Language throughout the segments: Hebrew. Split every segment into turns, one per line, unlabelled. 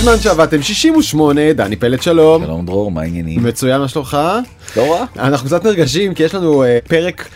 זמן שעבדתם 68, דני פלד שלום.
שלום דרור, מה העניינים?
מצוין, מה שלומך?
לא רע.
אנחנו קצת נרגשים כי יש לנו uh, פרק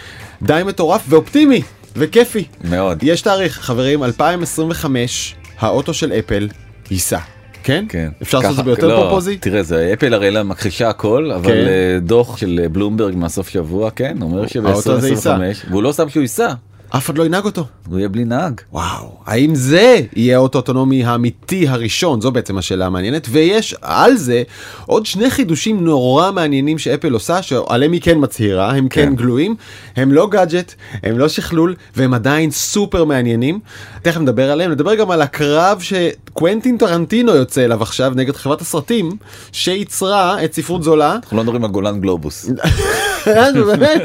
די מטורף ואופטימי וכיפי.
מאוד.
יש תאריך, חברים, 2025, האוטו של אפל ייסע. כן?
כן.
אפשר לעשות את זה ביותר
לא,
פרופוזי?
תראה, זה אפל הרי לה מכחישה הכל, אבל
כן.
אה, דוח של בלומברג מהסוף שבוע, כן, אומר
האוטו הזה ייסע.
שב-2025, והוא לא שם שהוא ייסע,
אף אחד לא ינהג אותו.
הוא יהיה בלי נהג.
וואו, האם זה יהיה האוטו אוטונומי האמיתי הראשון? זו בעצם השאלה המעניינת. ויש על זה עוד שני חידושים נורא מעניינים שאפל עושה, שעליהם היא כן מצהירה, הם כן,
כן.
גלויים, הם לא גאדג'ט, הם לא שכלול, והם עדיין סופר מעניינים. תכף נדבר עליהם, נדבר גם על הקרב שקוונטין טרנטינו יוצא אליו עכשיו נגד חברת הסרטים, שייצרה את ספרות זולה.
אנחנו לא מדברים על גולן גלובוס.
כן, באמת.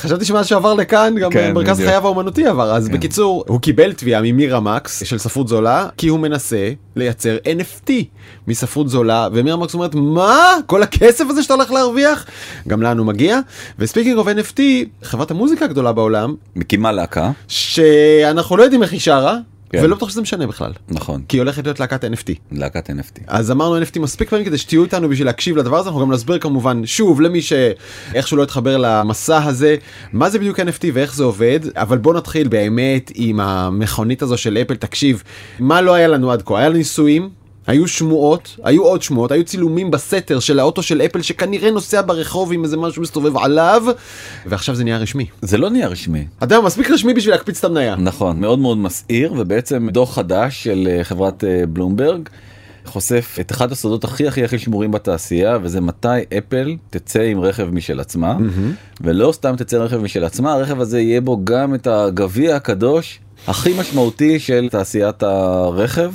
חשבתי שמה שעבר לכאן גם
כן,
מרכז. חייו האומנותי עבר. אז בקיצור הוא קיבל תביעה ממירמקס של ספרות זולה כי הוא מנסה לייצר NFT מספרות זולה ומירמקס אומרת מה? כל הכסף הזה שאתה הולך להרוויח? גם לנו מגיע. ו speaking of NFT חברת המוזיקה הגדולה בעולם
מקימה להקה,
שאנחנו לא יודעים איך היא שרה
כן.
ולא בטוח שזה משנה בכלל
נכון,
כי היא הולכת להיות להקת NFT.
להקת NFT.
אז אמרנו NFT מספיק פעמים כדי שתהיו איתנו בשביל להקשיב לדבר הזה אנחנו גם נסביר כמובן שוב למי שאיכשהו לא התחבר למסע הזה מה זה בדיוק NFT ואיך זה עובד אבל בוא נתחיל באמת עם המכונית הזו של אפל תקשיב מה לא היה לנו עד כה היה ניסויים. היו שמועות, היו עוד שמועות, היו צילומים בסתר של האוטו של אפל שכנראה נוסע ברחוב עם איזה משהו מסתובב עליו ועכשיו זה נהיה רשמי.
זה לא נהיה רשמי.
יודע, מספיק רשמי בשביל להקפיץ את המניה.
נכון, מאוד מאוד מסעיר, ובעצם דוח חדש של אה, חברת אה, בלומברג חושף את אחד הסודות הכי הכי הכי שמורים בתעשייה, וזה מתי אפל תצא עם רכב משל עצמה, ולא סתם תצא עם רכב משל עצמה, הרכב הזה יהיה בו גם את הגביע הקדוש. הכי משמעותי של תעשיית הרכב,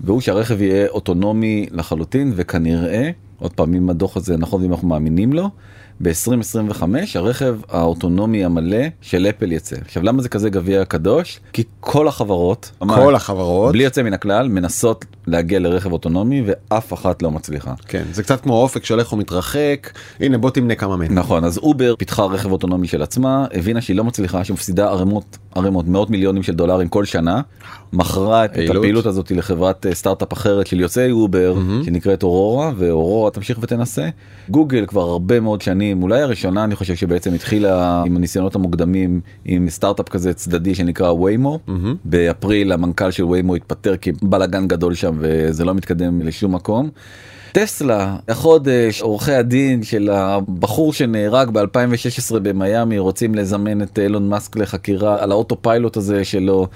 והוא שהרכב יהיה אוטונומי לחלוטין, וכנראה, עוד פעם, אם הדוח הזה נכון ואם אנחנו מאמינים לו, ב-2025 הרכב האוטונומי המלא של אפל יצא. עכשיו למה זה כזה גביע קדוש? כי כל החברות,
כל החברות.
בלי יוצא מן הכלל, מנסות להגיע לרכב אוטונומי ואף אחת לא מצליחה.
כן, זה קצת כמו אופק שהולך ומתרחק. הנה בוא תמנה כמה מהם.
נכון, אז אובר פיתחה רכב אוטונומי של עצמה, הבינה שהיא לא מצליחה, שהיא מפסידה ערימות, ערימות, מאות מיליונים של דולרים כל שנה, מכרה את, את
פעילות.
הפעילות הזאת לחברת אה, סטארט-אפ אחרת של יוצאי אובר, שנקראת אורורה, ואורורה תמשיך ותנסה. גוגל כבר הרבה מאוד שנים, אולי הראשונה אני חושב שבעצם התחילה עם הניסיונות המוקדמים עם סטארט-אפ כזה צדדי שנקרא ויימו. באפריל המנכ"ל של ויימו התפטר כי בלאגן גדול שם וזה לא מתקדם לשום מקום. טסלה, החודש, עורכי הדין של הבחור שנהרג ב-2016 במיאמי רוצים לזמן את אילון מאסק לחקירה על ה autopilot הזה שלו.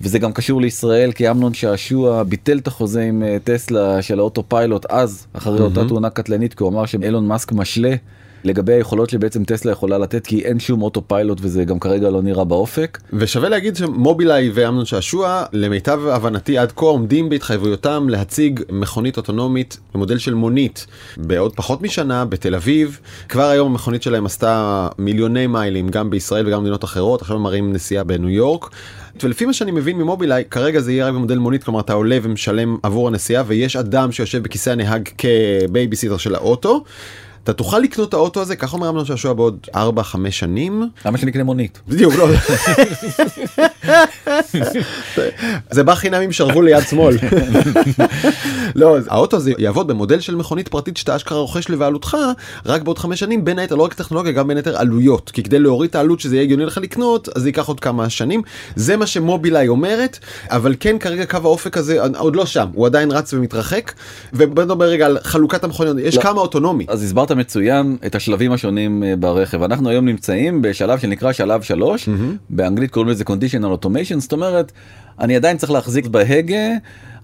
וזה גם קשור לישראל כי אמנון שעשוע ביטל את החוזה עם אה, טסלה של האוטו פיילוט אז אחרי אותה תאונה קטלנית כי הוא אמר שאילון מאסק משלה לגבי היכולות שבעצם טסלה יכולה לתת כי אין שום אוטו פיילוט וזה גם כרגע לא נראה באופק.
ושווה להגיד שמובילאיי ואמנון שעשוע למיטב הבנתי עד כה עומדים בהתחייבויותם להציג מכונית אוטונומית במודל של מונית בעוד פחות משנה בתל אביב כבר היום המכונית שלהם עשתה מיליוני מיילים גם בישראל וגם במדינות אחרות עכשיו הם מראים נסיעה בניו יורק. ולפי מה שאני מבין ממובילאיי כרגע זה יהיה רק במודל מונית כלומר אתה עולה ומשלם עבור הנסיעה ויש אדם שיושב בכיסא הנהג כבייביסיטר של האוטו. אתה תוכל לקנות את האוטו הזה ככה אומר אמנון שעשוע בעוד 4-5 שנים
למה שנקנה מונית?
בדיוק לא. זה בא חינם עם שרוול ליד שמאל. לא, האוטו הזה יעבוד במודל של מכונית פרטית שאתה אשכרה רוכש לבעלותך רק בעוד חמש שנים בין היתר לא רק טכנולוגיה גם בין היתר עלויות כי כדי להוריד את העלות שזה יהיה הגיוני לך לקנות אז זה ייקח עוד כמה שנים זה מה שמובילאיי אומרת אבל כן כרגע קו האופק הזה עוד לא שם הוא עדיין רץ ומתרחק ובוא נדבר רגע על חלוקת המכוניות יש
לא.
כמה אוטונומי.
אז הסברת מצוין את השלבים השונים אה, ברכב. אנחנו היום נמצאים בשלב שנקרא שלב שלוש. באנגלית קוראים לזה conditional automation זאת אומרת אני עדיין צריך להחזיק בהגה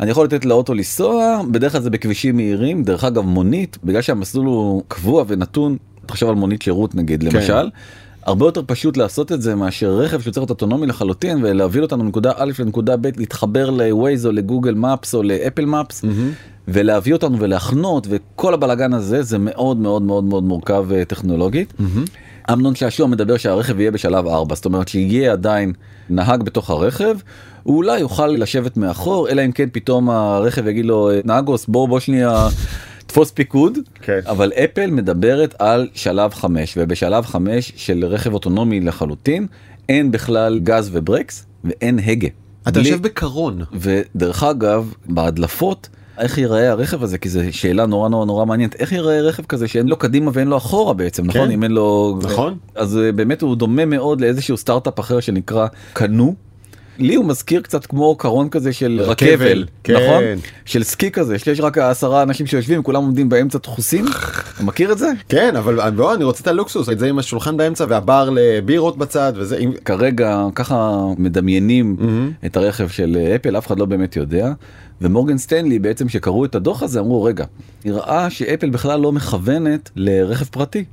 אני יכול לתת לאוטו לנסוע בדרך כלל זה בכבישים מהירים דרך אגב מונית בגלל שהמסלול הוא קבוע ונתון תחשוב על מונית שירות נגיד למשל. הרבה יותר פשוט לעשות את זה מאשר רכב שצריך להיות אוטונומי לחלוטין ולהוביל אותנו מנקודה א' לנקודה ב' להתחבר לווייז או לגוגל מפס או לאפל מפס ולהביא אותנו ולהחנות וכל הבלגן הזה זה מאוד מאוד מאוד מאוד מורכב אה, טכנולוגית. אמנון שעשוע מדבר שהרכב יהיה בשלב 4 זאת אומרת שיהיה עדיין נהג בתוך הרכב הוא אולי יוכל לשבת מאחור אלא אם כן פתאום הרכב יגיד לו נהגוס בוא בוא שנייה. תפוס פיקוד
כן.
אבל אפל מדברת על שלב 5 ובשלב 5 של רכב אוטונומי לחלוטין אין בכלל גז וברקס ואין הגה.
אתה
בלי-
יושב בקרון.
ודרך אגב בהדלפות איך ייראה הרכב הזה כי זו שאלה נורא נורא נורא מעניינת איך ייראה רכב כזה שאין לו קדימה ואין לו אחורה בעצם נכון
כן.
אם אין לו
נכון.
אז אה, באמת הוא דומה מאוד לאיזשהו סטארט-אפ אחר שנקרא קנו. לי הוא מזכיר קצת כמו קרון כזה של
רכבל, כן.
נכון? של סקי כזה, שיש רק עשרה אנשים שיושבים, כולם עומדים באמצע דחוסים. מכיר את זה?
כן, אבל בוא, אני רוצה את הלוקסוס, את זה עם השולחן באמצע והבר לבירות בצד וזה. עם...
כרגע ככה מדמיינים
Mm-hmm.
את הרכב של אה, אפל, אף אחד לא באמת יודע. ומורגן סטנלי בעצם שקראו את הדוח הזה אמרו רגע, נראה שאפל בכלל לא מכוונת לרכב פרטי.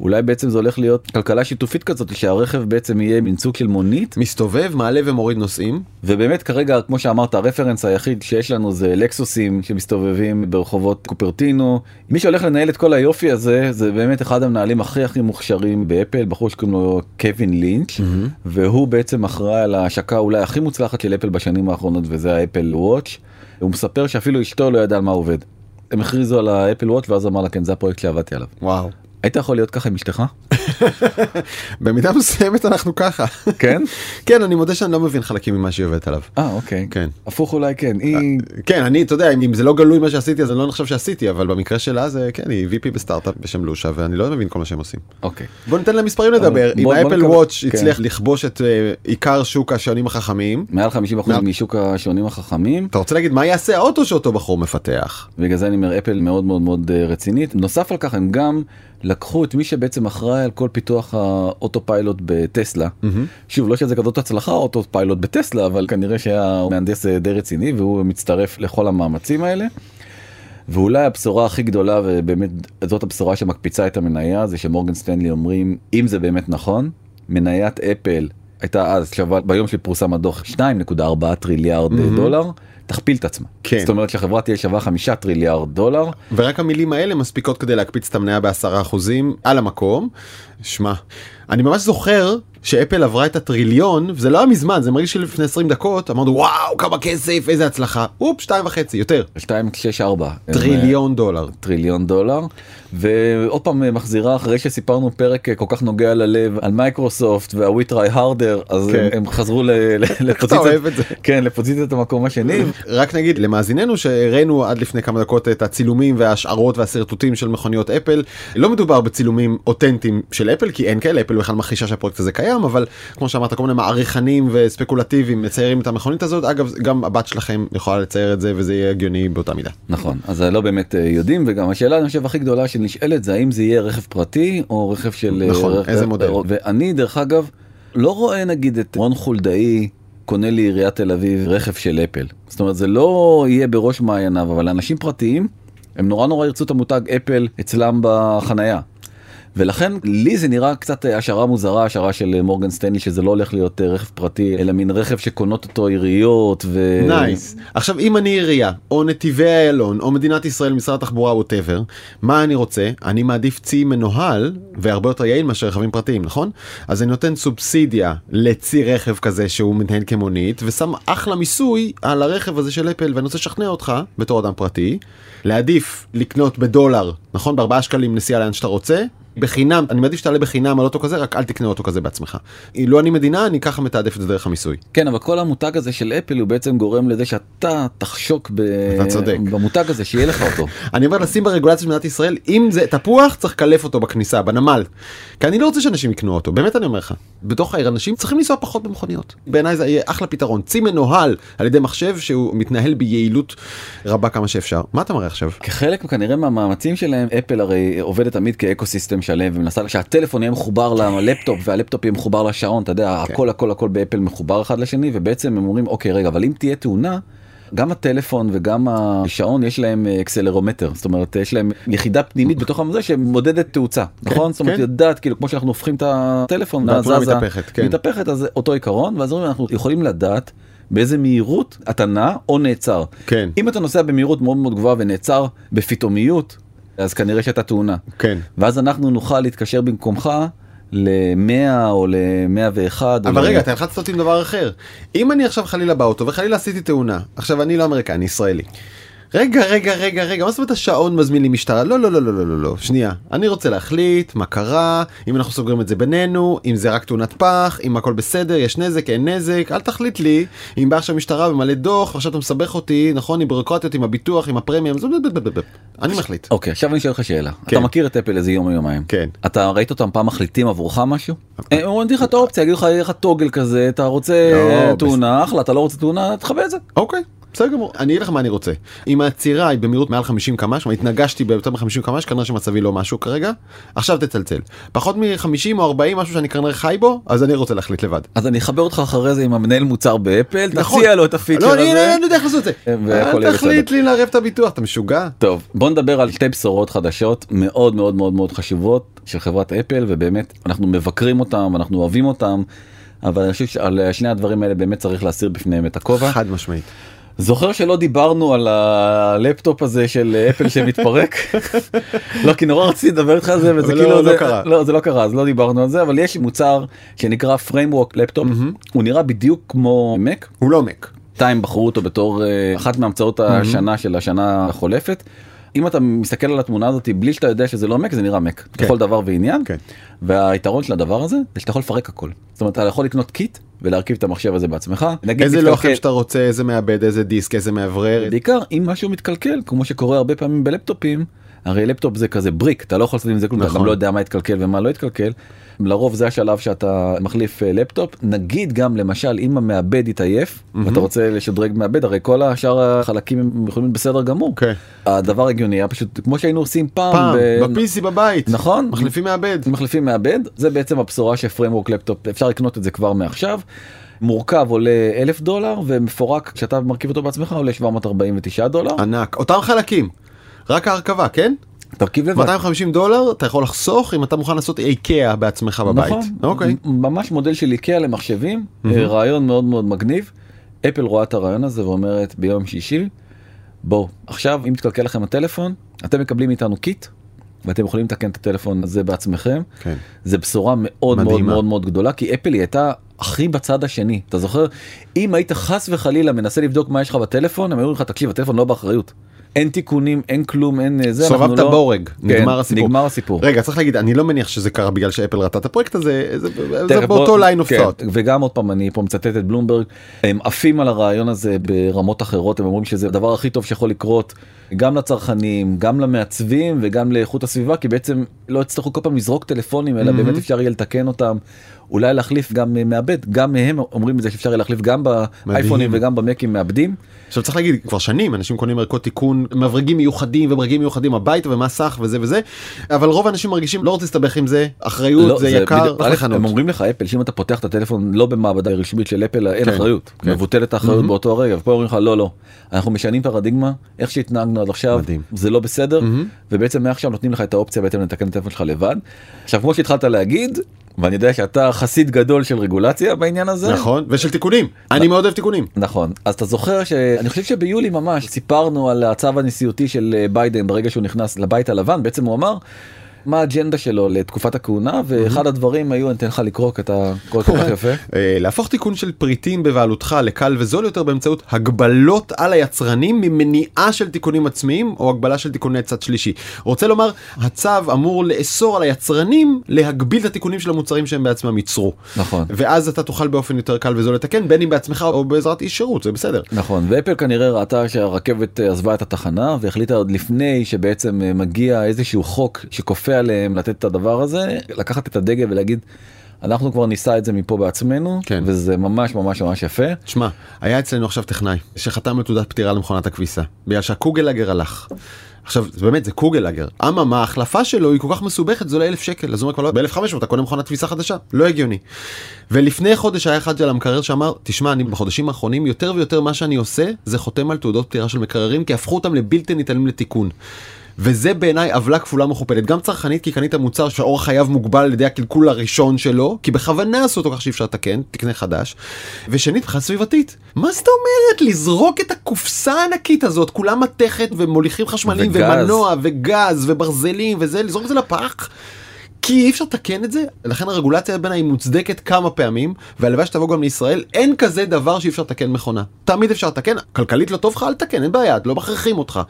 אולי בעצם זה הולך להיות כלכלה שיתופית כזאת שהרכב בעצם יהיה מין סוג של מונית
מסתובב, מעלה ומוריד נוסעים.
ובאמת כרגע כמו שאמרת הרפרנס היחיד שיש לנו זה לקסוסים שמסתובבים ברחובות קופרטינו מי שהולך לנהל את כל היופי הזה זה באמת אחד המנהלים הכי הכי מוכשרים באפל בחור שקוראים לו קווין לינץ' והוא בעצם אחראי על ההשקה אולי הכי מוצלחת של אפל בשנים האחרונות וזה האפל וואץ'. הוא מספר שאפילו אשתו לא ידעה על מה עובד. הם הכריזו על האפל וואץ' ואז אמר לה כן זה הפרויקט שעבדתי עליו.
וואו.
היית יכול להיות ככה עם אשתך?
במידה מסוימת אנחנו ככה.
כן?
כן, אני מודה שאני לא מבין חלקים ממה שהיא עובדת עליו.
אה אוקיי.
כן.
הפוך אולי כן. היא
כן, אני, אתה יודע, אם זה לא גלוי מה שעשיתי אז אני לא נחשב שעשיתי, אבל במקרה שלה זה, כן, היא VP בסטארט-אפ בשם לושה, ואני לא מבין כל מה שהם עושים.
אוקיי.
בוא ניתן להם מספרים לדבר. אם האפל וואץ'
כן.
הצליח לכבוש את אה, עיקר שוק השעונים החכמים,
מעל 50%
מעל-
משוק השעונים החכמים
אתה רוצה להגיד מה יעשה האוטו שאותו בחור מפתח?
בגלל זה אני אומר אפל מאוד מאוד מאוד אה, רצינית נוסף על כך הם גם לקחו את מי שבעצם אחראי על כל פיתוח האוטו פיילוט בטסלה שוב לא שזה כזאת הצלחה אוטו פיילוט בטסלה אבל כנראה שהיה מהנדס אה, די רציני והוא מצטרף לכל המאמצים האלה. ואולי הבשורה הכי גדולה ובאמת זאת הבשורה שמקפיצה את המניה זה שמורגן סטנלי אומרים אם זה באמת נכון מניית אפל הייתה אז שווה ביום שפורסם הדוח 2.4 טריליארד mm-hmm. דולר תכפיל את עצמה.
כן.
זאת אומרת שהחברה תהיה שווה חמישה טריליארד דולר.
ורק המילים האלה מספיקות כדי להקפיץ את המניה בעשרה אחוזים על המקום. שמע, אני ממש זוכר שאפל עברה את הטריליון, וזה לא היה מזמן, זה מרגיש שלפני 20 דקות, אמרנו וואו כמה כסף, איזה הצלחה, אופ, שתיים וחצי, יותר.
2.64
טריליון דולר.
טריליון דולר ועוד פעם מחזירה אחרי שסיפרנו פרק כל כך נוגע ללב על מייקרוסופט וה-We try harder אז
כן.
הם חזרו ל- ל- לפוזיציית. כן לפוזיציית המקום השני
רק נגיד למאזיננו שהראינו עד לפני כמה דקות את הצילומים וההשערות והשרטוטים של מכוניות אפל. לא מדובר בצילומים אותנטיים של אפל כי אין כאלה, אפל בכלל מכחישה שהפרויקט הזה קיים, אבל כמו שאמרת כל מיני מעריכנים וספקולטיביים מציירים את המכונית הזאת. אגב גם הבת שלכם יכולה לצייר את זה וזה יהיה הגיוני באותה מידה.
נכון אז לא באמת אה, יודעים וגם השאלה אני חושב הכי גדולה שנשאלת זה האם זה יהיה רכב פרטי או רכב של אה,
נכון,
רכב-
איזה מודל?
ואני דרך אגב לא רואה נגיד את רון חולדאי קונה לעיריית תל אביב רכב של אפל זאת אומרת זה לא יהיה בראש מעייניו אבל אנשים פרטיים הם נורא נורא ירצו את המותג אפל אצלם בחנייה. ולכן לי זה נראה קצת אה, השערה מוזרה השערה של אה, מורגן סטנלי שזה לא הולך להיות אה, רכב פרטי אלא מין רכב שקונות אותו עיריות ו...
nice. עכשיו אם אני עירייה או נתיבי איילון או מדינת ישראל משרד התחבורה whatever מה אני רוצה אני מעדיף צי מנוהל והרבה יותר יעיל מאשר רכבים פרטיים נכון אז אני נותן סובסידיה לצי רכב כזה שהוא מתנהל כמונית ושם אחלה מיסוי על הרכב הזה של אפל ואני רוצה לשכנע אותך בתור אדם פרטי להעדיף לקנות בדולר נכון בארבעה שקלים נסיעה לאן שאתה רוצה. בחינם אני מעדיף שתעלה בחינם על אוטו כזה רק אל תקנה אוטו כזה בעצמך. לא אני מדינה אני ככה מתעדף את זה דרך המיסוי.
כן אבל כל המותג הזה של אפל הוא בעצם גורם לזה שאתה תחשוק ב...
אתה צודק.
במותג הזה שיהיה לך אותו.
אני אומר לשים ברגולציה של מדינת ישראל אם זה תפוח צריך לקלף אותו בכניסה בנמל. כי אני לא רוצה שאנשים יקנו אותו באמת אני אומר לך. בתוך העיר אנשים צריכים לנסוע פחות במכוניות. בעיניי זה יהיה אחלה פתרון צי מנוהל על ידי מחשב שהוא מתנהל ביעילות רבה כמה שאפשר. מה אתה מראה עכשיו?
כחלק כנראה מהמאמצים שלהם אפל הרי עובדת תמיד כאקו שלם ומנסה שהטלפון יהיה מחובר ללפטופ והלפטופ יהיה מחובר לשעון אתה יודע
כן.
הכל הכל הכל באפל מחובר אחד לשני ובעצם הם אומרים אוקיי רגע אבל אם תהיה תאונה. גם הטלפון וגם השעון יש להם אה, אקסלרומטר זאת אומרת יש להם יחידה פנימית בתוך הזה שמודדת תאוצה נכון זאת אומרת
כן.
יודעת כאילו כמו שאנחנו הופכים את הטלפון
והתמונה מתהפכת, כן.
מתהפכת אז אותו עיקרון ואז אנחנו יכולים לדעת באיזה מהירות אתה נע או נעצר
כן.
אם אתה נוסע במהירות מאוד מאוד גבוהה ונעצר בפתאומיות אז כנראה שהייתה תאונה
כן.
ואז אנחנו נוכל להתקשר במקומך ל-100 או ל-101
אבל רגע אתה הלחצת אותי עם דבר אחר. אם אני עכשיו חלילה באוטו וחלילה עשיתי תאונה עכשיו אני לא אמריקאי אני ישראלי. רגע רגע רגע רגע מה זאת אומרת השעון מזמין לי משטרה לא לא לא לא לא לא לא שנייה אני רוצה להחליט מה קרה אם אנחנו סוגרים את זה בינינו אם זה רק תאונת פח אם הכל בסדר יש נזק אין נזק אל תחליט לי אם בא עכשיו משטרה ומלא דוח ועכשיו אתה מסבך אותי נכון עם בירוקרטיות עם הביטוח עם הפרמיה אני מחליט.
אוקיי עכשיו אני שואל אותך שאלה. אתה מכיר את אפל איזה יום או יומיים
כן.
אתה ראית אותם פעם מחליטים עבורך משהו? הם אומרים לך את האופציה יגידו לך יהיה לך טוגל כזה אתה רוצה
לא,
תאונה אחלה אתה לא רוצה תאונה תכבה את זה.
אוקיי. בסדר גמור, אני אגיד לך מה אני רוצה. אם העצירה היא במהירות מעל 50 קמ"ש, כלומר התנגשתי ביותר מ-50 קמ"ש, כנראה שמצבי לא משהו כרגע, עכשיו תצלצל. פחות מ-50 או 40, משהו שאני כנראה חי בו, אז אני רוצה להחליט לבד.
אז אני אחבר אותך אחרי זה עם המנהל מוצר באפל
נכון.
תציע לו את הפיצ'ר
לא, אני
הזה.
אני יודע איך לעשות את זה. אל תחליט לי לערב את הביטוח, אתה משוגע?
טוב בוא נדבר על שתי בשורות חדשות מאוד מאוד מאוד מאוד חשובות של חברת אפל ובאמת אנחנו מבקרים אותם אנחנו אוהבים אותם. אבל אני חושב שעל שני הדברים האלה באמת צריך להסיר בפניהם את הכובע.
חד משמעית.
זוכר שלא דיברנו על הלפטופ הזה של אפל שמתפרק? לא כי נורא רציתי לדבר איתך על זה וזה כאילו
לא-
זה,
לא קרה.
לא זה לא קרה אז לא דיברנו על זה אבל יש מוצר שנקרא framework לפטופ הוא נראה בדיוק כמו מק
הוא לא מק.
בחרו אותו בתור אה, אחת מהמצאות השנה של השנה החולפת. אם אתה מסתכל על התמונה הזאת בלי שאתה יודע שזה לא מק זה נראה מק
כן.
לכל דבר ועניין
כן.
והיתרון של הדבר הזה זה שאתה יכול לפרק הכל זאת אומרת אתה יכול לקנות קיט ולהרכיב את המחשב הזה בעצמך נגיד
איזה
מתקלקל-
לוח אם שאתה רוצה, איזה מעבד, איזה דיסק, איזה מאוורר.
בעיקר אם משהו מתקלקל כמו שקורה הרבה פעמים בלפטופים הרי לפטופ זה כזה brick אתה לא יכול לעשות עם זה כלום אתה
נכון.
גם לא יודע מה התקלקל ומה לא התקלקל. לרוב זה השלב שאתה מחליף אה, לפטופ נגיד גם למשל אם המעבד התעייף ואתה רוצה לשדרג מעבד הרי כל השאר החלקים הם יכולים להיות בסדר גמור.
אוקיי.
הדבר הגיוני היה פשוט כמו שהיינו עושים פעם.
פעם,
ב-
ב-PC בבית.
נכון.
מחליפים מעבד.
מחליפים מעבד זה בעצם הבשורה שפריימוורק לפטופ אפשר לקנות את זה כבר מעכשיו. מורכב עולה אלף דולר ומפורק כשאתה מרכיב אותו בעצמך עולה 749 דולר.
ענק. אותם חלקים. רק ההרכבה, כן?
תרכיב לבד.
250 דולר אתה יכול לחסוך אם אתה מוכן לעשות איקאה בעצמך בבית.
נכון,
אוקיי.
ממש מודל של איקאה למחשבים, אה, רעיון מאוד מאוד מגניב. אפל רואה את הרעיון הזה ואומרת ביום שישי, בואו, עכשיו אם מתקלקל לכם הטלפון, אתם מקבלים מאיתנו קיט, ואתם יכולים לתקן את הטלפון הזה בעצמכם.
כן.
זה בשורה מאוד מאוד
מדהימה.
מאוד מאוד גדולה, כי אפל היא הייתה הכי בצד השני. אתה זוכר? אם היית חס וחלילה מנסה לבדוק מה יש לך בטלפון, הם היו אומרים לך, תקשיב, הטלפון לא באחריות. אין תיקונים, אין כלום, אין אה, זה,
סובבת
לא...
בורג,
כן,
נגמר הסיפור.
נגמר הסיפור.
רגע צריך להגיד אני לא מניח שזה קרה בגלל שאפל ראתה את הפרויקט הזה זה- זה באותו
בוא-
of
כן. וגם עוד פעם אני פה מצטט את בלומברג הם עפים על הרעיון הזה ברמות אחרות הם אומרים שזה הדבר הכי טוב שיכול לקרות גם לצרכנים גם למעצבים וגם לאיכות הסביבה כי בעצם לא יצטרכו כל פעם לזרוק טלפונים אלא באמת אפשר יהיה לתקן אותם אולי להחליף גם אה, מעבד גם מהם אומרים את זה שאפשר להחליף גם באייפונים וגם במקים מעבדים
עכשיו צריך להגיד כבר שנים אנשים קונים ערכות תיקון מברגים מיוחדים ומברגים מיוחדים הביתה ומסך וזה וזה אבל רוב האנשים מרגישים לא רוצה להסתבך עם זה אחריות
לא,
זה יקר
בדיוק,
לחנות.
הם אומרים לך אפל שאם אתה פותח את הטלפון לא במעבדה רשמית של אפל אין
כן,
אחריות
כן.
מבוטלת האחריות באותו הרגע ופה אומרים לך לא לא אנחנו משנים פרדיגמה איך שהתנהגנו עד עכשיו
מדהים.
זה לא בסדר ובעצם מעכשיו נותנים לך את האופציה בעצם לתקן את הטלפון שלך לבד. עכשיו כמו שהתחלת להגיד ואני יודע שאתה חסיד גדול של רגולציה בעניין הזה.
נכון ושל תיקונים אני מאוד אוהב תיקונים.
נכון אז אתה זוכר שאני חושב שביולי ממש סיפרנו על הצו הנשיאותי של אה, ביידן ברגע שהוא נכנס לבית הלבן בעצם הוא אמר. מה האג'נדה שלו לתקופת הכהונה ואחד הדברים היו אני אתן לך לקרוא כי אתה קורא כל כך יפה.
אה, להפוך תיקון של פריטים בבעלותך לקל וזול יותר באמצעות הגבלות על היצרנים ממניעה של תיקונים עצמיים או הגבלה של תיקוני צד שלישי. רוצה לומר הצו אמור לאסור על היצרנים להגביל את התיקונים של המוצרים שהם בעצמם ייצרו.
נכון.
ואז אתה תוכל באופן יותר קל וזול לתקן בין אם בעצמך או בעזרת איש שירות זה בסדר.
נכון ואפל כנראה ראתה שהרכבת אה, עזבה את התחנה והחליטה עוד לפני שבעצם אה, מגיע איזשהו חוק שכופה עליהם לתת את הדבר הזה לקחת את הדגל ולהגיד אנחנו כבר ניסע את זה מפה בעצמנו
כן.
וזה ממש ממש ממש יפה.
שמע, היה אצלנו עכשיו טכנאי שחתם על תעודת פטירה למכונת הכביסה בגלל שהקוגלגר הלך. עכשיו זה באמת זה קוגלגר אממה ההחלפה שלו היא כל כך מסובכת זה עולה אלף שקל אז הוא אומר כבר לא ב-1500 אתה קונה מכונת כביסה חדשה לא הגיוני. ולפני חודש היה אחד של המקרר שאמר תשמע אני בחודשים האחרונים יותר ויותר מה שאני עושה זה חותם על תעודות פטירה של מקררים כי הפכו אותם לבלתי ניתנים לתיקון. וזה בעיניי עוולה כפולה מכופלת גם צרכנית כי קנית מוצר שאורח חייו מוגבל על ידי הקלקול הראשון שלו כי בכוונה עשו אותו כך שאי אפשר לתקן תקנה חדש. ושנית מבחינה סביבתית מה זאת אומרת לזרוק את הקופסה הענקית הזאת כולה מתכת ומוליכים חשמליים
וגז.
ומנוע וגז וברזלים וזה לזרוק את זה לפח. כי אי אפשר לתקן את זה, לכן הרגולציה בין היא מוצדקת כמה פעמים, והלוואי שתבוא גם לישראל, אין כזה דבר שאי אפשר לתקן מכונה. תמיד אפשר לתקן, כלכלית לא טוב לך, אל תתקן, אין בעיה, לא מכריחים אותך.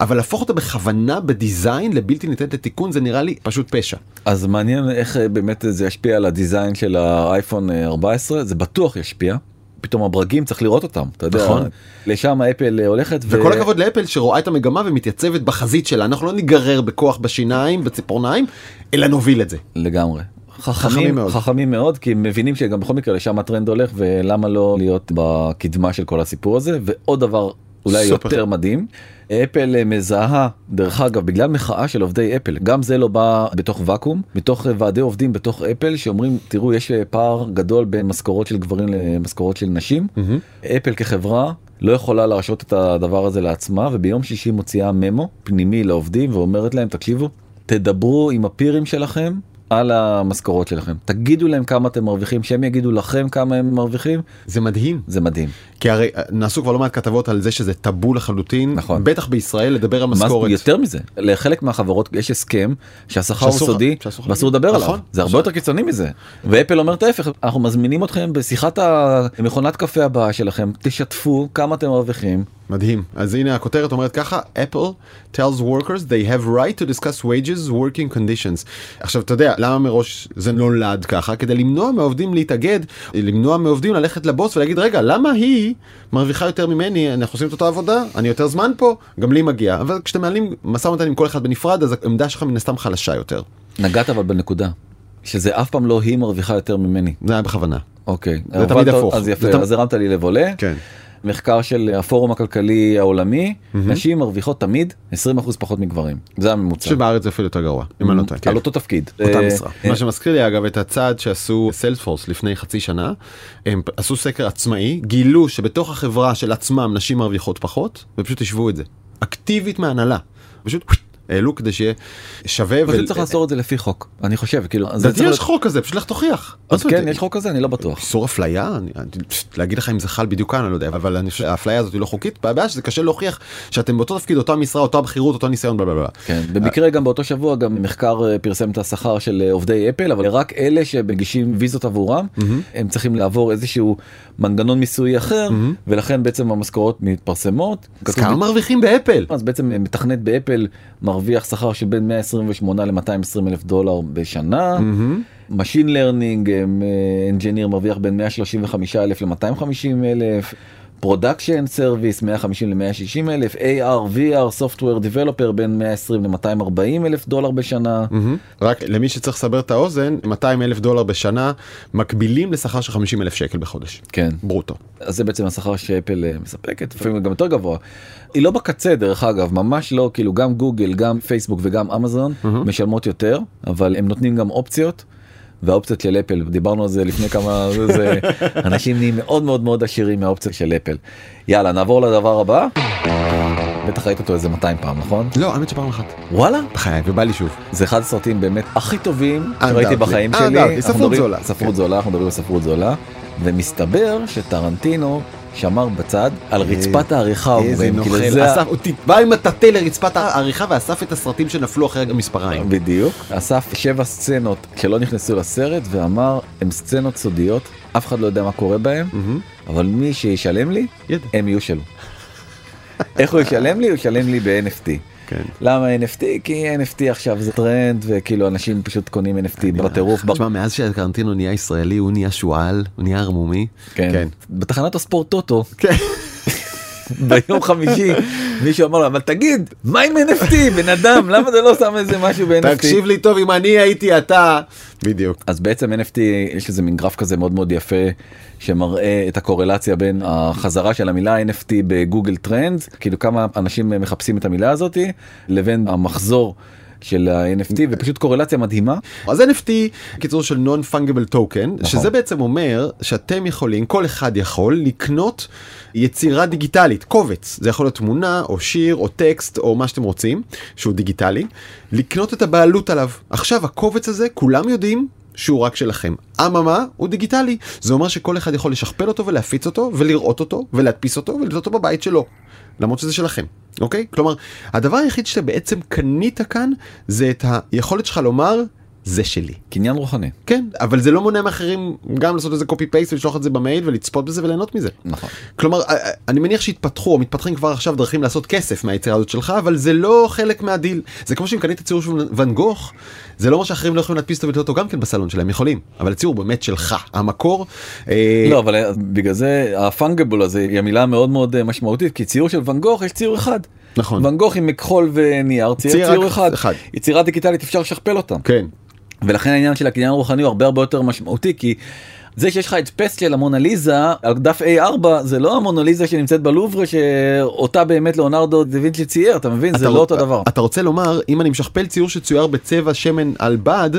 אבל להפוך אותה בכוונה בדיזיין לבלתי ניתנת לתיקון, זה נראה לי פשוט פשע.
אז מעניין איך אה, באמת זה ישפיע על הדיזיין של האייפון 14, זה בטוח ישפיע. פתאום הברגים צריך לראות אותם אתה יודע
נכון.
לשם אפל הולכת
וכל הכבוד לאפל שרואה את המגמה ומתייצבת בחזית שלה אנחנו לא ניגרר בכוח בשיניים בציפורניים אלא נוביל את זה.
לגמרי.
חכמים
חכמים
מאוד.
חכמים מאוד כי הם מבינים שגם בכל מקרה לשם הטרנד הולך ולמה לא להיות בקדמה של כל הסיפור הזה ועוד דבר אולי
סופר.
יותר מדהים. אפל אה, מזהה דרך אגב בגלל מחאה של עובדי אפל גם זה לא בא בתוך ואקום מתוך אה, ועדי עובדים בתוך אפל שאומרים תראו יש אה, פער גדול בין משכורות של גברים למשכורות של נשים. אפל כחברה לא יכולה להרשות את הדבר הזה לעצמה וביום שישי מוציאה ממו פנימי לעובדים ואומרת להם תקשיבו תדברו עם הפירים שלכם על המשכורות שלכם תגידו להם כמה אתם מרוויחים שהם יגידו לכם כמה הם מרוויחים
זה מדהים
זה מדהים.
כי הרי אה, נעשו כבר לא מעט כתבות על זה שזה טאבו לחלוטין
נכון.
בטח בישראל לדבר על משכורת.
יותר מזה לחלק מהחברות יש הסכם שהשכר הוא סודי ואסור. לדבר עליו
נכון.
זה הרבה יותר קיצוני מזה ואפל אומרת ההפך אנחנו מזמינים אתכם בשיחת המכונת קפה הבאה שלכם תשתפו כמה אתם מרוויחים
מדהים אז הנה הכותרת אומרת ככה Apple tells workers they have right to discuss wages working conditions עכשיו אתה יודע למה מראש זה נולד ככה? כדי למנוע מהעובדים להתאגד למנוע מעובדים ללכת לבוס ולהגיד רגע למה היא מרוויחה יותר ממני? אנחנו עושים את אותה עבודה אני יותר זמן פה גם לי מגיע. אבל כשאתם מעלים משא ומתן עם כל אחד בנפרד אז העמדה שלך מן הסתם חלשה יותר.
נגעת אבל בנקודה שזה אף פעם לא היא מרוויחה יותר ממני.
זה היה בכוונה.
אוקיי
זה תמיד הפוך.
אז יפה אז הרמת לי לב עולה
כן
מחקר של הפורום הכלכלי העולמי נשים מרוויחות תמיד 20% פחות מגברים. זה הממוצע.
שבארץ זה אפילו יותר גרוע אם אני לא טועה. כן.
על אותו תפקיד.
אותה
אה,
משרה.
אה,
מה שמזכיר לי אגב את הצעד שעשו סיילספורס לפני חצי שנה הם עשו סקר עצמאי גילו שבתוך החברה של עצמם נשים מרוויחות פחות ופשוט השוו את זה. אקטיבית מהנהלה. פשוט העלו כדי שיהיה שווה.
אבל
ול-
צריך לאסור את זה לפי חוק אני חושב כאילו
לדעתי יש חוק כזה פשוט לך תוכיח.
אז כן? יש חוק כזה אני לא בטוח
איסור אפליה פשוט להגיד לך אם זה חל בדיוק כאן אני לא יודע אבל שהאפליה הזאת היא לא חוקית הבעיה שזה קשה להוכיח שאתם באותו תפקיד אותה משרה אותה בכירות אותו ניסיון בלה בלה.
כן במקרה גם באותו שבוע גם מחקר אה, פרסם את השכר של אה, עובדי אפל אבל רק אלה שמגישים ויזות עבורם הם צריכים לעבור איזשהו מנגנון מיסוי אחר ולכן בעצם המשכורות מתפרסמות.
אז כמה מרוויחים באפל?
אז בעצם מתכנת באפל מרוויח שכר של בין 128 ל-220 אלף דולר בשנה. machine learning engineer מרוויח בין 135 אלף ל-250 אלף. production service 150 ל-160 אלף, AR, VR, Software Developer בין 120 ל-240 אלף דולר בשנה.
מהמם. רק למי שצריך לסבר את האוזן 200 אלף דולר בשנה מקבילים לשכר של 50 אלף שקל בחודש
כן.
ברוטו.
אז זה בעצם השכר שאפל אה, מספקת, לפעמים גם יותר גבוה. היא לא בקצה דרך אגב, ממש לא, כאילו גם גוגל, גם פייסבוק וגם אמזון משלמות יותר, אבל הם נותנים גם אופציות. והאופציות של אפל דיברנו על זה לפני כמה זה, אנשים נהיים מאוד מאוד מאוד עשירים מהאופציות של אפל. יאללה נעבור לדבר הבא. בטח ראית אותו איזה 200 פעם נכון?
לא האמת שפעם אחת.
וואלה
בחיי ובא לי שוב.
זה אחד הסרטים באמת הכי טובים שראיתי
Undoubtedly.
בחיים
Undoubtedly.
שלי.
ספרות זולה.
ספרות
כן.
זולה, אנחנו מדברים על ספרות זולה. ומסתבר שטרנטינו שמר בצד על רצפת העריכה אומרים. כאילו. זה
אסף, הוא בא עם הטאטא לרצפת העריכה ואסף את הסרטים שנפלו אחרי המספריים.
בדיוק. אסף שבע סצנות שלא נכנסו לסרט ואמר הם סצנות סודיות אף אחד לא יודע מה קורה בהם אבל מי שישלם לי. הם יהיו שלו. איך הוא ישלם לי? הוא ישלם לי ב-NFT.
כן.
למה NFT? כי NFT עכשיו זה טרנד וכאילו אנשים פשוט קונים NFT בטירוף.
תשמע מאז שקרנטינו נהיה ישראלי הוא נהיה שועל הוא נהיה ערמומי.
כן. בתחנת הספורט טוטו
כן.
ביום חמישי מישהו אמר לו אבל תגיד מה עם NFT בן אדם למה אתה לא שם איזה משהו ב-NFT.
תקשיב לי טוב אם אני הייתי אתה. בדיוק.
אז בעצם NFT יש איזה מין גרף כזה מאוד מאוד יפה שמראה את הקורלציה בין החזרה של המילה NFT בגוגל טרנדס כאילו כמה אנשים מחפשים את המילה הזאתי לבין המחזור של ה-NFT ופשוט קורלציה מדהימה.
אז NFT קיצור של non fungible token שזה בעצם אומר שאתם יכולים כל אחד יכול לקנות יצירה דיגיטלית קובץ זה יכול להיות תמונה או שיר או טקסט או מה שאתם רוצים שהוא דיגיטלי לקנות את הבעלות עליו עכשיו הקובץ הזה כולם יודעים. שהוא רק שלכם. אממה הוא דיגיטלי, זה אומר שכל אחד יכול לשכפל אותו ולהפיץ אותו ולראות אותו ולהדפיס אותו ולתת אותו בבית שלו. למרות שזה שלכם, אוקיי? כלומר, הדבר היחיד שאתה בעצם קנית כאן זה את היכולת שלך לומר זה שלי.
קניין רוחני.
כן, אבל זה לא מונע מאחרים גם לעשות איזה קופי פייסט ולשלוח את זה במייל ולצפות בזה וליהנות מזה.
נכון.
כלומר, אה, אה, אני מניח שהתפתחו או מתפתחים כבר עכשיו דרכים לעשות כסף מהיצירה הזאת שלך, אבל זה לא חלק מהדיל. זה כמו שאם קנית ציור של ואן גוך, זה לא אומר שאחרים לא יכולים להדפיס אותו ולתת אותו גם כן בסלון שלהם, יכולים, אבל הציור באמת שלך, המקור. אה,
לא, אבל אה, בגלל זה הפונגבול הזה היא המילה מאוד מאוד אה, משמעותית, כי ציור של ואן גוך יש ציור אחד.
נכון.
ואן גוך עם מכחול ונייר צייר ציור אחד.
אחד.
יצירה דיגיטלית אפשר לשכפל אותה.
כן.
ולכן העניין של הקניין הרוחני הוא הרבה הרבה יותר משמעותי כי זה שיש לך את פסט של המונליזה על דף A4 זה לא המונליזה שנמצאת בלוברה שאותה באמת ליאונרדו דה וינצ'י צייר אתה מבין זה
אתה-
לא אותו דבר.
אתה רוצה לומר אם אני משכפל ציור שצויר בצבע שמן על בד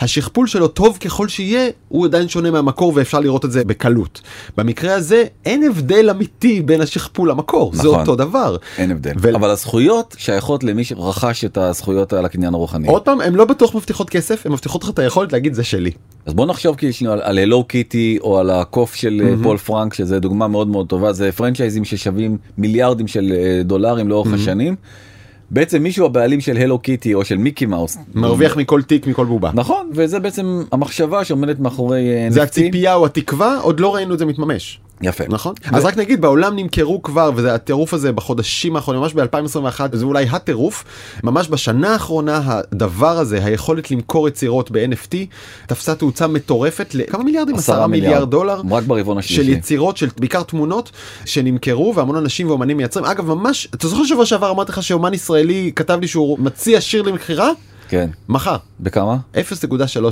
השכפול שלו טוב ככל שיהיה הוא עדיין שונה מהמקור ואפשר לראות את זה בקלות. במקרה הזה אין הבדל אמיתי בין השכפול למקור זה
נכון.
אותו דבר.
אין הבדל
ו-
אבל הזכויות שייכות למי שרכש את הזכויות על הקניין הרוחני.
עוד פעם הם לא בטוח מבטיחות כסף הם מבטיחות לך את היכולת להגיד זה שלי.
אז בוא נחשוב כאילו על, הלו קיטי או על הקוף של mm-hmm. פול פרנק שזה דוגמה מאוד מאוד טובה זה פרנצ'ייזים ששווים מיליארדים של אה, דולרים לאורך mm-hmm. השנים. בעצם מישהו הבעלים של הלו קיטי או של מיקי מאוס
מרוויח מכל תיק מכל בובה.
נכון וזה בעצם המחשבה שעומדת מאחורי אה,
זה
NFT.
הציפייה או התקווה עוד לא ראינו את זה מתממש.
יפה
נכון? אז רק נגיד בעולם נמכרו כבר וזה הטירוף הזה בחודשים האחרונים ממש ב-2021 זה אולי הטירוף ממש בשנה האחרונה הדבר הזה היכולת למכור יצירות ב-NFT תפסה תאוצה מטורפת לכמה מיליארדים? עשרה מיליארד דולר
רק ברבעון
של
השלישי.
יצירות של בעיקר תמונות שנמכרו והמון אנשים ואומנים מייצרים אגב ממש אתה זוכר שבוע שעבר אמרתי לך שאומן ישראלי כתב לי שהוא מציע שיר למכירה
כן.
מחר
בכמה?
0.3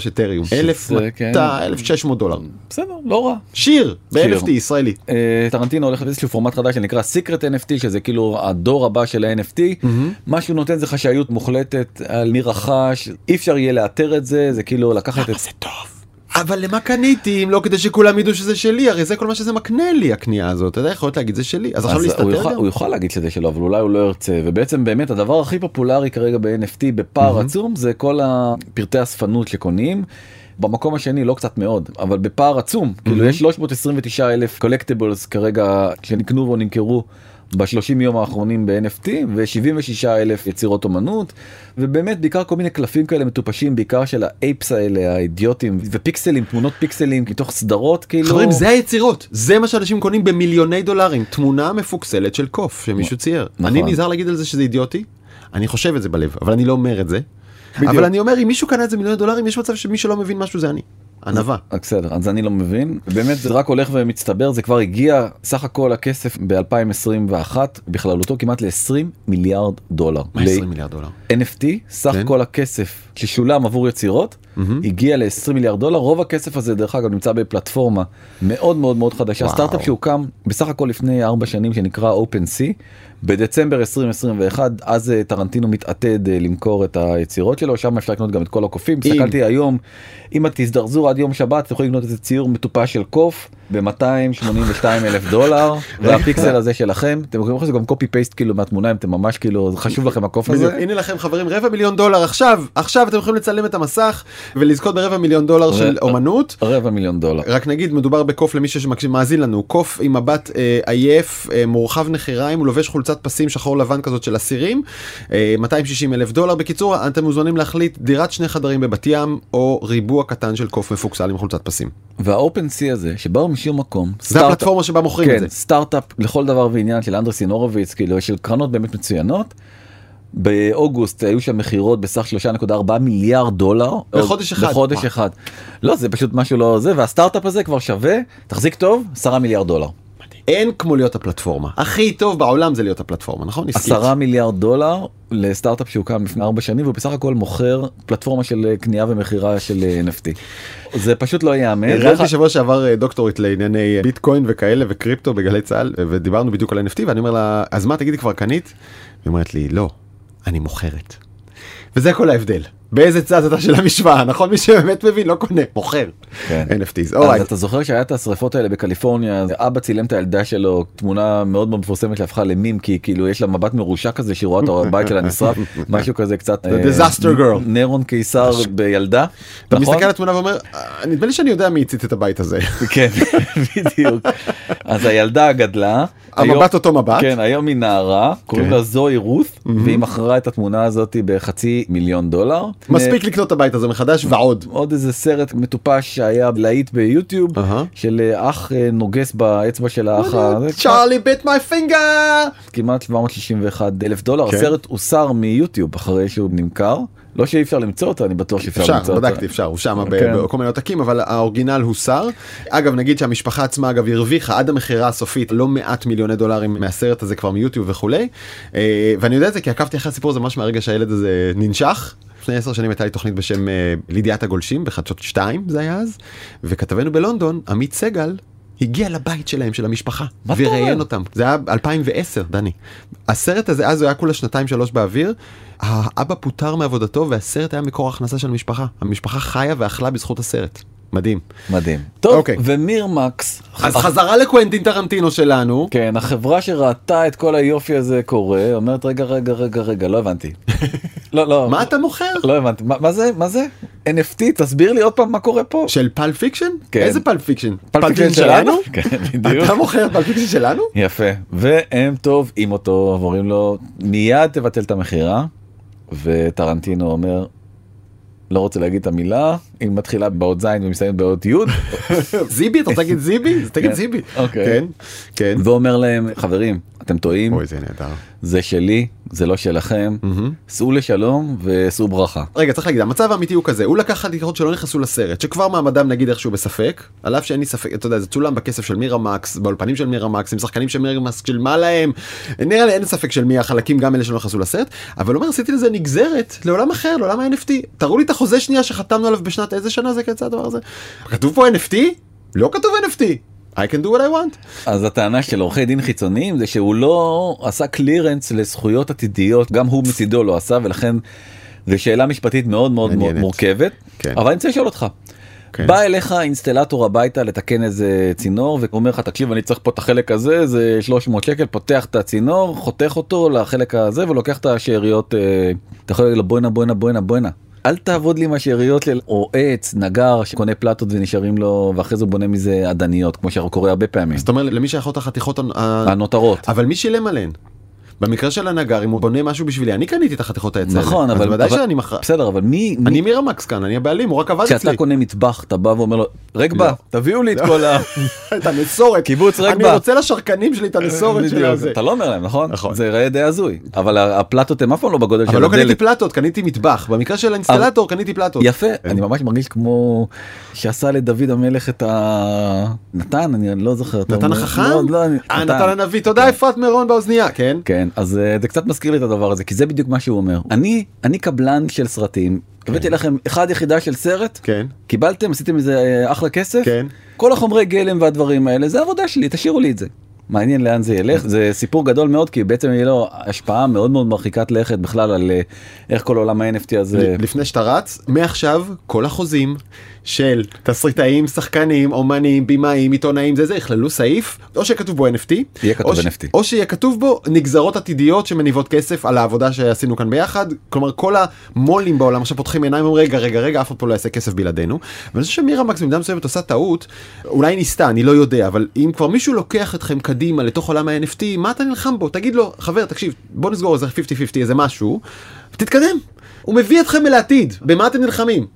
אתריום
שזה,
1200
כן.
1600 דולר
בסדר לא רע.
שיר. ב-NFT ישראלי.
אה, טרנטינו הולך לאיזשהו פורמט חדש שנקרא סיקרט NFT שזה כאילו הדור הבא של ה-NFT מה שהוא נותן זה חשאיות מוחלטת על מי רכש אי אפשר יהיה לאתר את זה זה כאילו לקחת את
זה טוב. אבל למה קניתי אם לא כדי שכולם ידעו שזה שלי? הרי זה כל מה שזה מקנה לי הקנייה הזאת. אתה יודע יכול להגיד זה שלי. אז עכשיו להסתתר גם.
הוא יוכל להגיד שזה שלו אבל אולי הוא לא ירצה. ובעצם באמת הדבר הכי פופולרי כרגע ב-NFT בפער עצום זה כל הפרטי אספנות שקונים. במקום השני לא קצת מאוד אבל בפער עצום. כאילו יש 329 אלף קולקטיבלס כרגע שנקנו או נמכרו ב-30 יום האחרונים ב-NFT ו-76 אלף יצירות אומנות ובאמת בעיקר כל מיני קלפים כאלה מטופשים בעיקר של האייפס האלה האידיוטים ופיקסלים תמונות פיקסלים מתוך סדרות כאילו
חברים זה היצירות זה מה שאנשים קונים במיליוני דולרים תמונה מפוקסלת של קוף שמישהו צייר.
נכון.
אני נזהר להגיד על זה שזה אידיוטי. אני חושב את זה בלב אבל אני לא אומר את זה.
בדיוק.
אבל אני אומר אם מישהו קנה את זה מיליוני דולרים יש מצב שמי שלא מבין משהו זה אני. ענווה.
אה, בסדר אז אני לא מבין באמת זה רק הולך ומצטבר זה כבר הגיע סך הכל הכסף ב2021 בכללותו כמעט ל-20 מיליארד דולר.
120 מיליארד דולר.
NFT סך
כן.
כל הכסף ששולם עבור יצירות הגיע ל-20 מיליארד דולר. רוב הכסף הזה דרך אגב נמצא בפלטפורמה מאוד מאוד מאוד חדשה. סטארט-אפ שהוקם בסך הכל לפני 4 שנים שנקרא OpenSea בדצמבר 2021 אז אה, טרנטינו מתעתד אה, למכור את היצירות שלו. שם אפשר לקנות גם את כל הקופים. הסתכלתי היום אם את תזדרזו עד יום שבת אתם יכולים לקנות איזה ציור מטופש של קוף ב-282 אלף דולר והפיקסל הזה שלכם אתם יכולים לעשות גם קופי פייסט כאילו מהתמונה אם אתם ממש כאילו חשוב לכם הקוף הזה.
הנה לכם חברים רבע מיליון דולר עכשיו עכשיו אתם יכולים לצלם את המסך ולזכות ברבע מיליון דולר של אומנות.
רבע מיליון דולר.
רק נגיד מדובר בקוף למי שמאזין לנו קוף עם מבט אה, עייף אה, מורחב נחיריים הוא לובש חולצת פסים שחור לבן כזאת של אסירים אה, 260 אלף דולר בקיצור אתם מוזמנים להחליט דירת שני חדרים בבת ים או ריבוע קטן של קוף מפוקסל עם חולצת פסים.
והאופן סי הזה שבאו משום מקום
זה
סטארט-אפ-
הפלטפורמה שבה מוכרים את
כן,
זה.
סטארט-אפ לכל דבר ועניין של אנדרסין הורוביץ כאילו של קרנות באמת מצוינות. באוגוסט היו שם מכירות בסך 3.4 מיליארד דולר
בחודש אחד.
בחודש. אחד. לא זה פשוט משהו לא זה והסטארט-אפ הזה כבר שווה תחזיק טוב 10 מיליארד דולר.
אין כמו להיות הפלטפורמה הכי טוב בעולם זה להיות הפלטפורמה נכון?
10 מיליארד דולר לסטארט-אפ שהוקם לפני 4 שנים והוא בסך הכל מוכר פלטפורמה של אה, קנייה ומכירה של אה, NFT. זה פשוט לא ייאמן.
ראיינתי שבוע שעבר אה, דוקטורית לענייני ביטקוין וכאלה וקריפטו בגלי צה"ל ודיברנו בדיוק על NFT ואני אומר לה אז מה תגידי כבר קנית? היא אומרת לי לא אני מוכרת. וזה כל ההבדל באיזה צד אתה של המשוואה נכון מי שבאמת מבין לא קונה מוכר.
כן.
NFTs.
אז
אורייט.
אתה זוכר שהיה את השריפות האלה בקליפורניה, אז אבא צילם את הילדה שלו, תמונה מאוד מאוד מפורסמת שהפכה למים, כי כאילו יש לה מבט מרושע כזה שהיא רואה את הבית שלה נשרף, משהו כזה קצת... אה,
disaster girl.
נירון קיסר בילדה.
אתה
נכון?
מסתכל על התמונה ואומר, "אה, נדמה לי שאני יודע מי הצית את הבית הזה.
כן, בדיוק. אז הילדה גדלה.
המבט אותו מבט.
כן, היום היא נערה, קוראים
כן.
לה זוהי רות, והיא מכרה את התמונה הזאת בחצי מיליון דולר.
מספיק לקנות את הבית הזה מחדש ועוד.
עוד איזה סרט מטופש שהיה להיט ביוטיוב. של אה, אח אה, נוגס באצבע של האח
צ'ארלי ביט מי פינגר.
כמעט 761 אלף דולר
כן.
הסרט הוסר מיוטיוב אחרי שהוא נמכר לא שאי אפשר למצוא אותו אני בטוח שאפשר
אפשר,
למצוא אותו.
בדקתי, אפשר, הוא שם
כן.
בכל מיני עותקים, אבל האורגינל הוסר. אגב, נגיד שהמשפחה עצמה, אגב, הרוויחה עד המכירה הסופית לא מעט מיליוני דולרים מהסרט הזה כבר מיוטיוב וכולי. אה, ואני יודע את זה כי עקבתי אחרי הסיפור הזה ממש מהרגע שהילד הזה ננשך. לפני עשר שנים הייתה לי תוכנית בשם אה, לידיעת הגולשים בחדשות 2 זה היה אז, וכתבנו בלונדון, עמית סגל. הגיע לבית שלהם של המשפחה וראיין? אותם זה היה 2010 דני. הסרט הזה אז הוא היה כולה שנתיים שלוש באוויר. האבא פוטר מעבודתו והסרט היה מקור הכנסה של המשפחה המשפחה חיה ואכלה בזכות הסרט מדהים.
מדהים. טוב
אוקיי.
ומירמקס.
אז
הח-
חזרה לקוונטין טרנטינו שלנו.
כן החברה שראתה את כל היופי הזה קורה אומרת רגע רגע רגע רגע לא הבנתי. לא לא
מה אתה מוכר?
לא הבנתי מה מה זה מה זה NFT תסביר לי עוד פעם מה קורה פה.
של פלפ פיקשן?
כן.
איזה פלפ פיקשן?
פלפ פיקשן שלנו? כן בדיוק.
אתה מוכר פלפ פיקשן שלנו?
יפה והם תובעים אותו ואומרים לו מיד תבטל את המכירה וטרנטינו אומר לא רוצה להגיד את המילה היא מתחילה באות זין ומסיימת באות י'
זיבי? אתה רוצה להגיד זיבי? תגיד
כן.
זיבי.
אוקיי.
כן, כן.
ואומר להם חברים אתם טועים?
אוי זה נהדר.
זה שלי זה לא שלכם. סעו לשלום וסעו ברכה.
רגע צריך להגיד המצב האמיתי הוא כזה הוא לקח חתיכות שלא נכנסו לסרט שכבר מעמדם נגיד איכשהו בספק על אף שאין לי ספק אתה יודע זה צולם בכסף של מירמקס באולפנים של מירמקס עם שחקנים של מירמקס שילמה להם? נראה לי אין ספק של מי החלקים גם אלה שלא נכנסו לסרט אבל אומר עשיתי לזה נגזרת לעולם אחר לעולם ה-NFT תראו לי את החוזה שנייה שחתמנו עליו בשנת איזה שנה זה יצא הדבר הזה? כתוב פה NFT לא כתוב NFT I can do what I want
אז הטענה של עורכי דין חיצוניים זה שהוא לא עשה קלירנס לזכויות עתידיות גם הוא מצידו לא עשה ולכן זו שאלה משפטית מאוד מאוד
מעניינת.
מורכבת
כן.
אבל אני רוצה לשאול אותך.
כן.
בא אליך אינסטלטור הביתה לתקן איזה צינור ואומר לך תקשיב אני צריך פה את החלק הזה זה 300 שקל פותח את הצינור חותך אותו לחלק הזה ולוקח את השאריות אה, אתה יכול להגיד לו בואנה בואנה בואנה בואנה. אל תעבוד לי עם השאריות של או עץ נגר שקונה פלטות ונשארים לו ואחרי זה בונה מזה עדניות כמו שקורה הרבה פעמים.
זאת אומרת למי שייכות החתיכות
הנותרות.
אבל מי שילם עליהן? במקרה של הנגר אם הוא בונה משהו בשבילי אני קניתי את החתיכות העץ.
נכון אבל
ודאי שאני מכר.
בסדר אבל מי
אני
מי-
מירמקס כאן אני הבעלים הוא רק עבד אצלי.
כשאתה קונה מטבח אתה בא ואומר לו רגבה
לא.
תביאו לי את כל ה...
את הנסורת.
קיבוץ
אני
רגבה.
רוצה לשרקנים שלי את הנסורת של הזה.
אתה לא אומר להם נכון
נכון.
זה ייראה די הזוי אבל הפלטות הם אף פעם לא בגודל של
אבל לא קניתי
הדלת.
פלטות קניתי מטבח במקרה של האינסטלטור קניתי פלטות.
יפה אני ממש מרגיש כמו שעשה לדוד המלך את ה... נתן אני לא זוכר.
נתן
לא,
החכם?
לא, אני-
אה נתן הנביא תודה אפרת מירון באוזנייה כן.
כן אז אה, זה קצת מזכיר לי את הדבר הזה כי זה בדיוק מה שהוא אומר. אני אני קבלן של סרטים. הבאתי לכם אחד יחידה של סרט.
כן.
קיבלתם עשיתם איזה אה, אחלה כסף.
כן.
כל החומרי גלם והדברים האלה זה עבודה שלי תשאירו לי את זה. מעניין לאן זה ילך. זה סיפור גדול מאוד כי בעצם יהיה לו השפעה מאוד מאוד מרחיקת לכת בכלל על אה, איך כל עולם ה-NFT הזה
לפני שאתה רץ מעכשיו כל החוזים של תסריטאים שחקנים אומנים בימאים עיתונאים זה זה יכללו סעיף או שכתוב בו NFT
יהיה כתוב
או ש-
NFT.
או שיהיה כתוב בו נגזרות עתידיות שמניבות כסף על העבודה שעשינו כאן ביחד כלומר כל המו"לים בעולם עכשיו פותחים עיניים ואומרים רגע רגע רגע אף אחד פה לא יעשה כסף בלעדינו ואני חושב שמירה מקס במידה מסוימת עושה טעות אולי ניסתה אני לא יודע אבל אם כבר מישהו לוקח אתכם קדימה לתוך עולם ה-NFT מה אתה נלחם בו תגיד לו חבר תקשיב בוא נסגור איזה 50-50 איזה משהו תתקדם הוא מביא אתכם אל העתיד במה אתם נלחמים.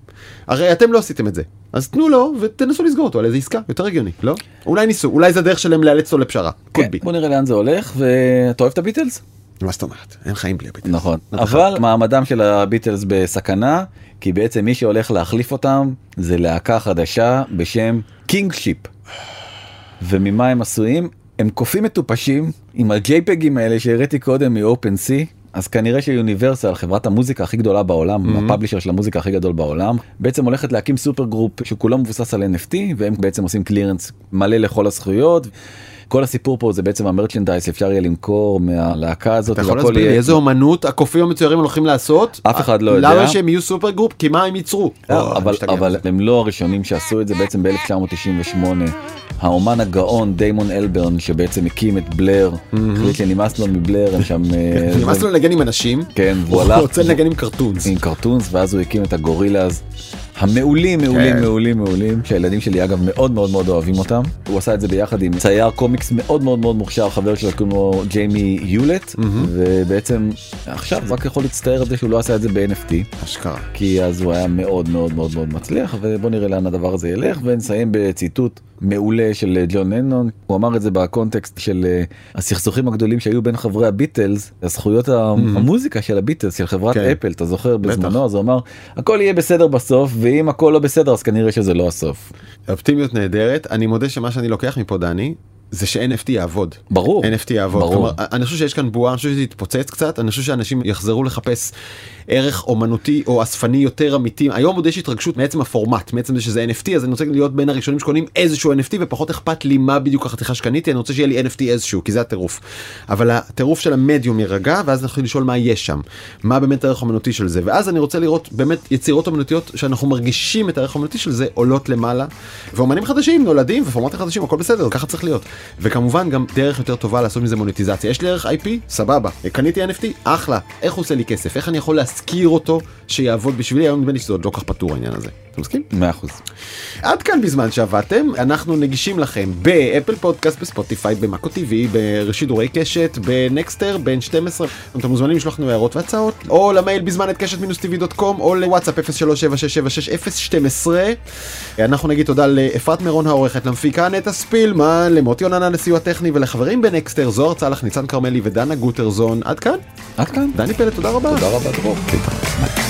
הרי אתם לא עשיתם את זה אז תנו לו ותנסו לסגור אותו על איזה עסקה יותר הגיוני לא אולי ניסו אולי זה הדרך שלהם לאלץ אותו לפשרה.
כן. בוא נראה לאן זה הולך ואתה אוהב את הביטלס?
מה זאת אומרת אין חיים בלי הביטלס.
נכון אבל מעמדם של הביטלס בסכנה כי בעצם מי שהולך להחליף אותם זה להקה חדשה בשם Kingship. וממה הם עשויים הם קופים מטופשים עם ה JPEGים האלה שהראיתי קודם מ OpenSea. אז כנראה שיוניברסל חברת המוזיקה הכי גדולה בעולם mm-hmm. ה publisher של המוזיקה הכי גדול בעולם בעצם הולכת להקים super group שכולו מבוסס על NFT והם בעצם עושים clearance מלא לכל הזכויות כל הסיפור פה זה בעצם ה merchandise אפשר יהיה למכור מהלהקה הזאת.
אתה יכול להסביר לי איזה אומנות הקופים המצוירים הולכים לעשות?
אף אחד לא יודע.
למה שהם יהיו super group? כי מה הם ייצרו?
לא,
או,
אבל. הם לא הראשונים שעשו את זה בעצם ב-1998 האומן הגאון דיימון אלברן שבעצם הקים את בלר, החליט שנמאס לו מבלר, הם שם... אה,
נמאס לו לנגן עם אנשים.
כן,
הוא
הלך
רוצה לנגן עם cartoons.
עם cartoons ואז הוא הקים את הגורילאז המעולים מעולים
כן.
מעולים מעולים שהילדים שלי אגב מאוד מאוד מאוד אוהבים אותם הוא עשה את זה ביחד עם צייר קומיקס מאוד מאוד מאוד מוכשר חבר שלו לו ג'יימי יולט ובעצם עכשיו רק יכול להצטער על זה שהוא לא עשה את זה ב-NFT
אשכרה.
כי אז הוא היה מאוד מאוד מאוד מאוד מצליח ובוא נראה לאן הדבר הזה ילך ונסיים בציטוט מעולה של אה, ג'ון לנון הוא אמר את זה בקונטקסט של אה, הסכסוכים הגדולים שהיו בין חברי הביטלס הזכויות המוזיקה של הביטלס של חברת
כן.
אפל אתה זוכר. בזמנו אז הוא אמר הכל יהיה בסדר בסוף ואם הכל לא בסדר אז כנראה שזה לא הסוף.
אופטימיות נהדרת. אני מודה שמה שאני לוקח מפה דני. זה ש-NFT יעבוד.
ברור.
NFT יעבוד.
ברור.
כלומר, אני חושב שיש כאן בועה, אני חושב שזה יתפוצץ קצת, אני חושב שאנשים יחזרו לחפש ערך אומנותי או אספני יותר אמיתי. היום עוד יש התרגשות מעצם הפורמט, מעצם זה שזה NFT, אז אני רוצה להיות בין הראשונים שקונים איזשהו NFT ופחות אכפת לי מה בדיוק החתיכה שקניתי, אני רוצה שיהיה לי NFT איזשהו, כי זה הטירוף. אבל הטירוף של המדיום יירגע, ואז אנחנו לשאול מה יש שם, מה באמת הערך האומנותי של זה, ואז אני רוצה לראות באמת יצירות אומנותיות שאנחנו מרגישים את הערך האומנותי של זה עולות למעלה, ואומנים חדשים נולדים ופורמטים חדשים, הכל בסדר, ככה צריך להיות. וכמובן גם דרך יותר טובה לעשות מזה מוניטיזציה. יש לי ערך IP? סבבה. קניתי NFT? אחלה. איך הוא עושה לי כסף? איך אני יכול להשכיר אותו שיעבוד בשבילי? היום נדמה לי שזה עוד לא כך פתור העניין הזה. אתה מסכים?
100%.
עד כאן בזמן שעבדתם, אנחנו נגישים לכם ב Apple Podcast, בספוטיפיי, במאקו TV, בשידורי קשת, בנקסטר, ב N12. אתם מוזמנים לשלוח לנו הערות והצעות, או למייל בזמן at קשת מינוס TV dot com, או לוואטסאפ 0376766012. אנחנו נגיד תודה לאפרת מירון העורכת, למפיקה נטע ספילמן, למוטי יוננה לסיוע טכני ולחברים בנקסטר, זוהר צלח, ניצן כרמלי ודנה גוטרזון. עד כאן,
עד כאן.
דני פלד, תודה רבה.
תודה רבה דרור. Okay.